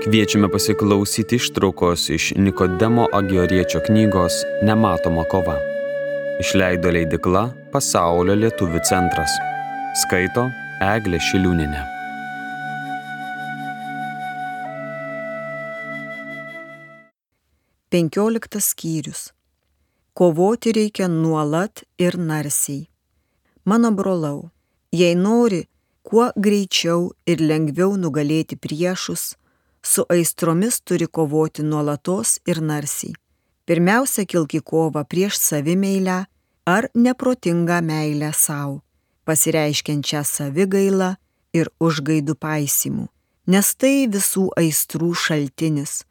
Kviečiame pasiklausyti ištraukos iš Nikodemo Agioriečio knygos Nematoma kova. Išleido leidikla Pasaulio lietuvių centras. Skaito Eglė Šiliūninė. Penkioliktas skyrius. Kovoti reikia nuolat ir narsiai. Mano brolau, jei nori kuo greičiau ir lengviau nugalėti priešus, su aistromis turi kovoti nuolatos ir narsiai. Pirmiausia, kilk į kovą prieš savimeilę ar neprotingą meilę savo, pasireiškiančią savigailą ir užgaidų paisimų, nes tai visų aistrų šaltinis,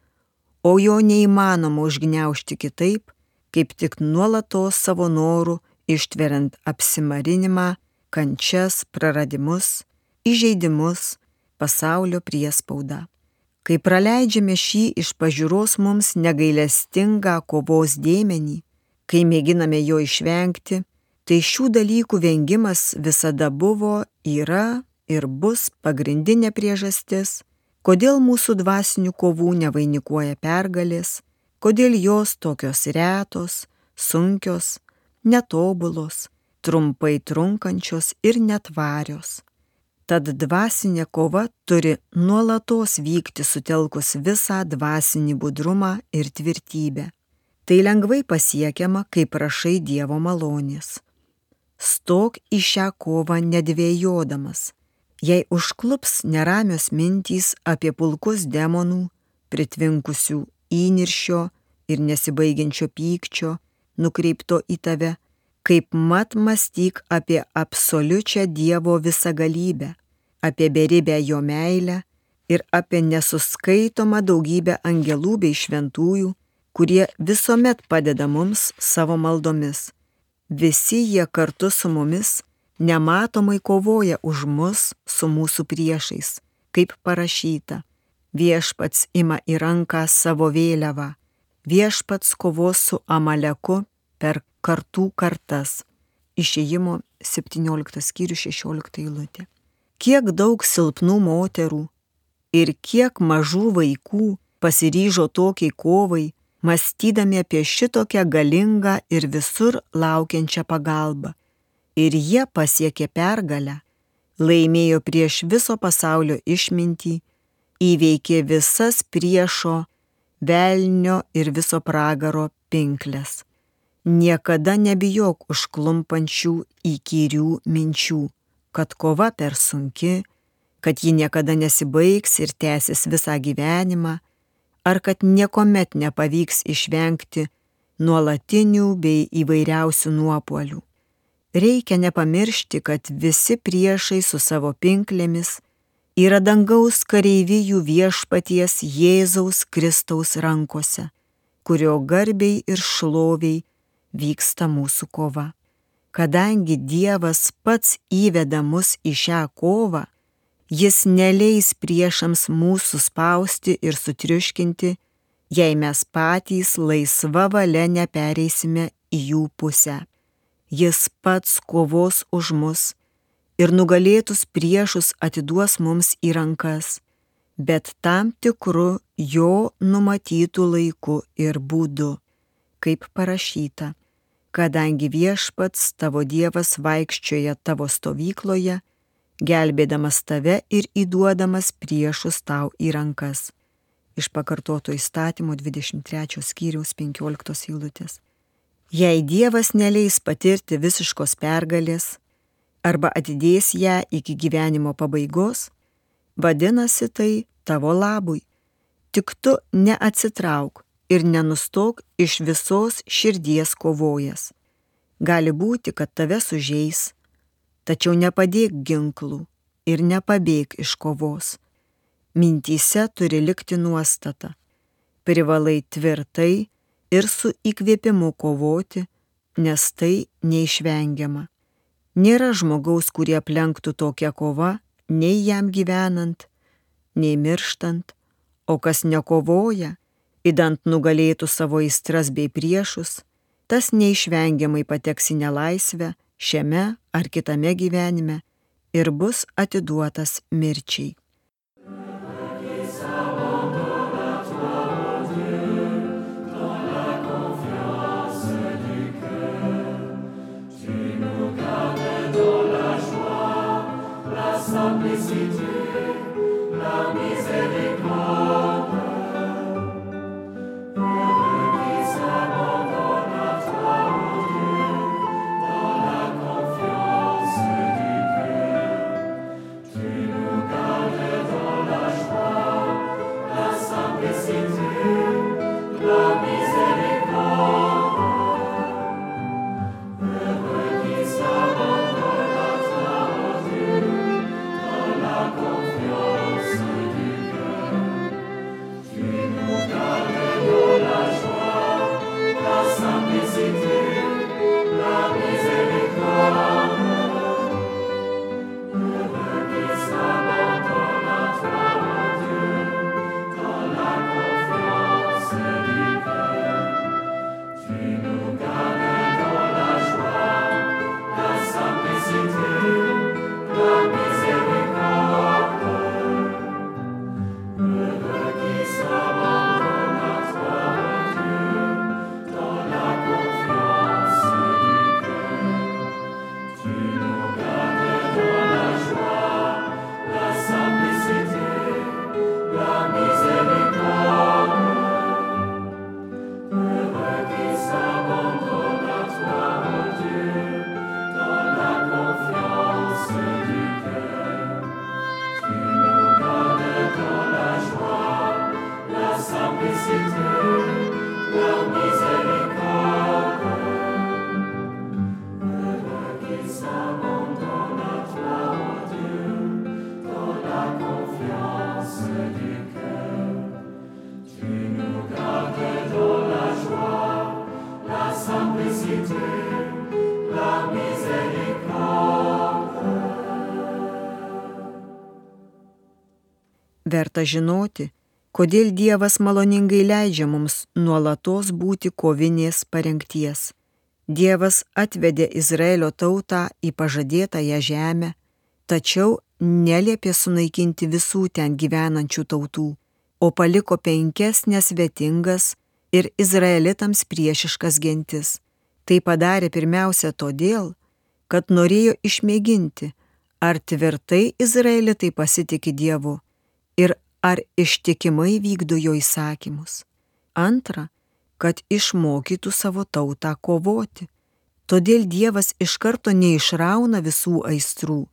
o jo neįmanoma užgneušti kitaip, kaip tik nuolatos savo norų ištveriant apsimarinimą, kančias, praradimus, įžeidimus, pasaulio priespaudą. Kai praleidžiame šį iš pažiūros mums negailestingą kovos dėmenį, kai mėginame jo išvengti, tai šių dalykų vengimas visada buvo, yra ir bus pagrindinė priežastis, kodėl mūsų dvasinių kovų nevainikuoja pergalės, kodėl jos tokios retos, sunkios, netobulos, trumpai trunkančios ir netvarios. Tad dvasinė kova turi nuolatos vykti sutelkus visą dvasinį budrumą ir tvirtybę. Tai lengvai pasiekiama, kai prašai Dievo malonės. Stok į šią kovą nedvėjodamas. Jei užklups neramios mintys apie pulkus demonų, pritvinkusių įniršio ir nesibaigiančio pykčio, nukreipto į tave, kaip mat mąstyk apie absoliučią Dievo visagalybę, apie beribę jo meilę ir apie nesuskaitomą daugybę angelų bei šventųjų, kurie visuomet padeda mums savo maldomis. Visi jie kartu su mumis nematomai kovoja už mus su mūsų priešais, kaip parašyta. Viešpats ima į ranką savo vėliavą, viešpats kovos su Amaleku per kartų kartas. Išėjimo 17 skyrių 16 eilutė kiek daug silpnų moterų ir kiek mažų vaikų pasiryžo tokiai kovai, mąstydami apie šitokią galingą ir visur laukiančią pagalbą. Ir jie pasiekė pergalę, laimėjo prieš viso pasaulio išmintį, įveikė visas priešo, velnio ir viso pragaro pinklės. Niekada nebijok užklumpančių įkyrių minčių kad kova per sunki, kad ji niekada nesibaigs ir tęsis visą gyvenimą, ar kad niekuomet nepavyks išvengti nuolatinių bei įvairiausių nuopolių. Reikia nepamiršti, kad visi priešai su savo pinklėmis yra dangaus kareivijų viešpaties Jėzaus Kristaus rankose, kurio garbiai ir šloviai vyksta mūsų kova kadangi Dievas pats įveda mus į šią kovą, jis neleis priešams mūsų spausti ir sutriuškinti, jei mes patys laisva valia nepereisime į jų pusę. Jis pats kovos už mus ir nugalėtus priešus atiduos mums į rankas, bet tam tikru jo numatytų laiku ir būdu, kaip parašyta kadangi viešpats tavo Dievas vaikščioja tavo stovykloje, gelbėdamas tave ir įduodamas priešus tau į rankas. Iš pakartoto įstatymo 23 skyriaus 15 eilutės. Jei Dievas neleis patirti visiškos pergalės arba atidės ją iki gyvenimo pabaigos, vadinasi tai tavo labui. Tik tu neatsitrauk ir nenustok iš visos širdies kovojęs. Gali būti, kad tave sužeis, tačiau nepadėk ginklų ir nepabėg iš kovos. Mintyse turi likti nuostata. Privalai tvirtai ir su įkvėpimu kovoti, nes tai neišvengiama. Nėra žmogaus, kurie aplenktų tokią kovą, nei jam gyvenant, nei mirštant, o kas nekovoja, įdant nugalėtų savo įstras bei priešus, tas neišvengiamai pateks į nelaisvę šiame ar kitame gyvenime ir bus atiduotas mirčiai. Verta žinoti, kodėl Dievas maloningai leidžia mums nuolatos būti kovinės parengties. Dievas atvedė Izraelio tautą į pažadėtąją žemę, tačiau neliepė sunaikinti visų ten gyvenančių tautų, o paliko penkias nesvetingas ir izraelitams priešiškas gentis. Tai padarė pirmiausia todėl, kad norėjo išmėginti, ar tvirtai izraelitai pasitikė Dievu ir ar ištikimai vykdo jo įsakymus. Antra, kad išmokytų savo tautą kovoti. Todėl Dievas iš karto neišrauna visų aistrų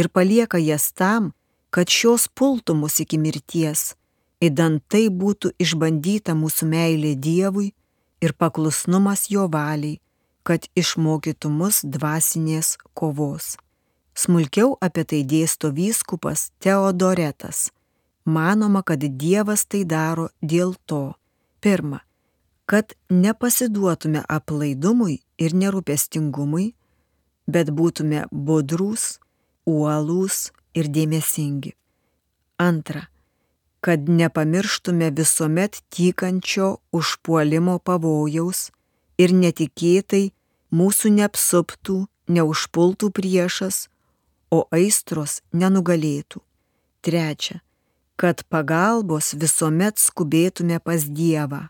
ir palieka jas tam, kad šios pultų mus iki mirties, įdant tai būtų išbandyta mūsų meilė Dievui ir paklusnumas jo valiai, kad išmokytų mus dvasinės kovos. Smulkiau apie tai dėsto vyskupas Teodoretas manoma, kad Dievas tai daro dėl to. Pirma, kad nepasiduotume aplaidumui ir nerūpestingumui, bet būtume budrus, uolūs ir dėmesingi. Antra, kad nepamirštume visuomet tykančio užpuolimo pavojaus ir netikėtai mūsų neapsuptų, neužpultų priešas, o aistros nenugalėtų. Trečia, kad pagalbos visuomet skubėtume pas Dievą.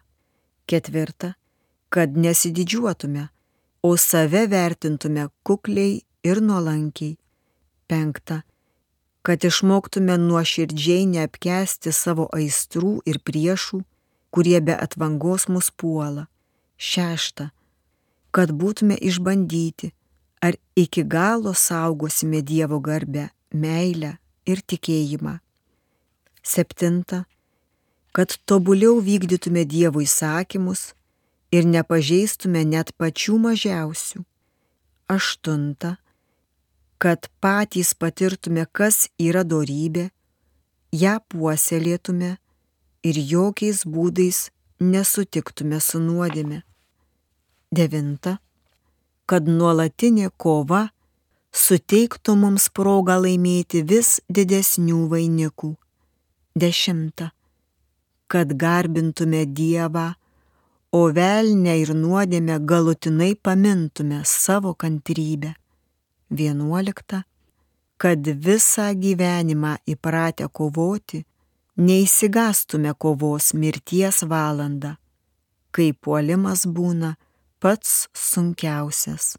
Ketvirta, kad nesididžiuotume, o save vertintume kukliai ir nuolankiai. Penkta, kad išmoktume nuoširdžiai neapkesti savo aistrų ir priešų, kurie be atvangos mus puola. Šešta, kad būtume išbandyti, ar iki galo saugosime Dievo garbę, meilę ir tikėjimą. Septinta, kad tobuliau vykdytume Dievo įsakymus ir nepažeistume net pačių mažiausių. Aštunta, kad patys patirtume, kas yra dorybė, ją puoselėtume ir jokiais būdais nesutiktume su nuodėme. Devinta, kad nuolatinė kova suteiktų mums progą laimėti vis didesnių vainikų. Dešimta. Kad garbintume Dievą, o velnę ir nuodėmę galutinai pamintume savo kantrybę. Vienuolikta. Kad visą gyvenimą įpratę kovoti, neįsigastume kovos mirties valandą, kai puolimas būna pats sunkiausias.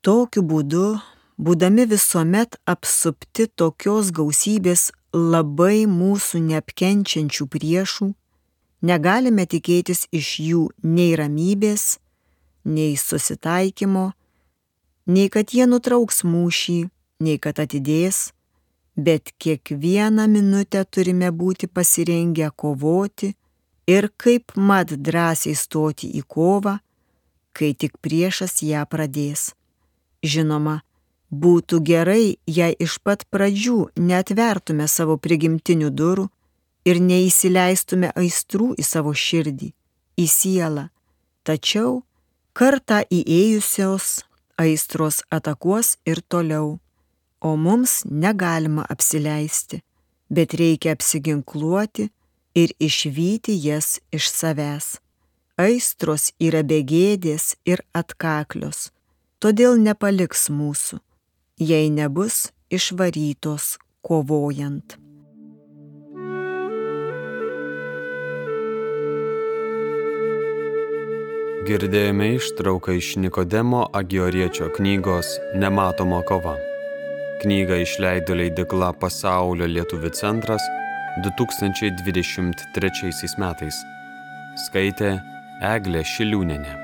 Tokiu būdu, būdami visuomet apsupti tokios gausybės labai mūsų neapkenčiančių priešų, negalime tikėtis iš jų nei ramybės, nei susitaikymo, nei kad jie nutrauks mūšį, nei kad atidės, bet kiekvieną minutę turime būti pasirengę kovoti ir kaip mat drąsiai stoti į kovą, kai tik priešas ją pradės. Žinoma, Būtų gerai, jei iš pat pradžių netvertume savo prigimtinių durų ir neįsileistume aistrų į savo širdį, į sielą. Tačiau kartą įėjusios aistros atakuos ir toliau, o mums negalima apsileisti, bet reikia apsiginkluoti ir išvyti jas iš savęs. Aistros yra begėdės ir atkaklios, todėl nepaliks mūsų jei nebus išvarytos kovojant. Girdėjome ištrauką iš Nikodemo Agioriečio knygos Nematoma kova. Knygą išleido leidikla Pasaulio lietuvių centras 2023 metais. Skaitė Eglė Šiliūnenė.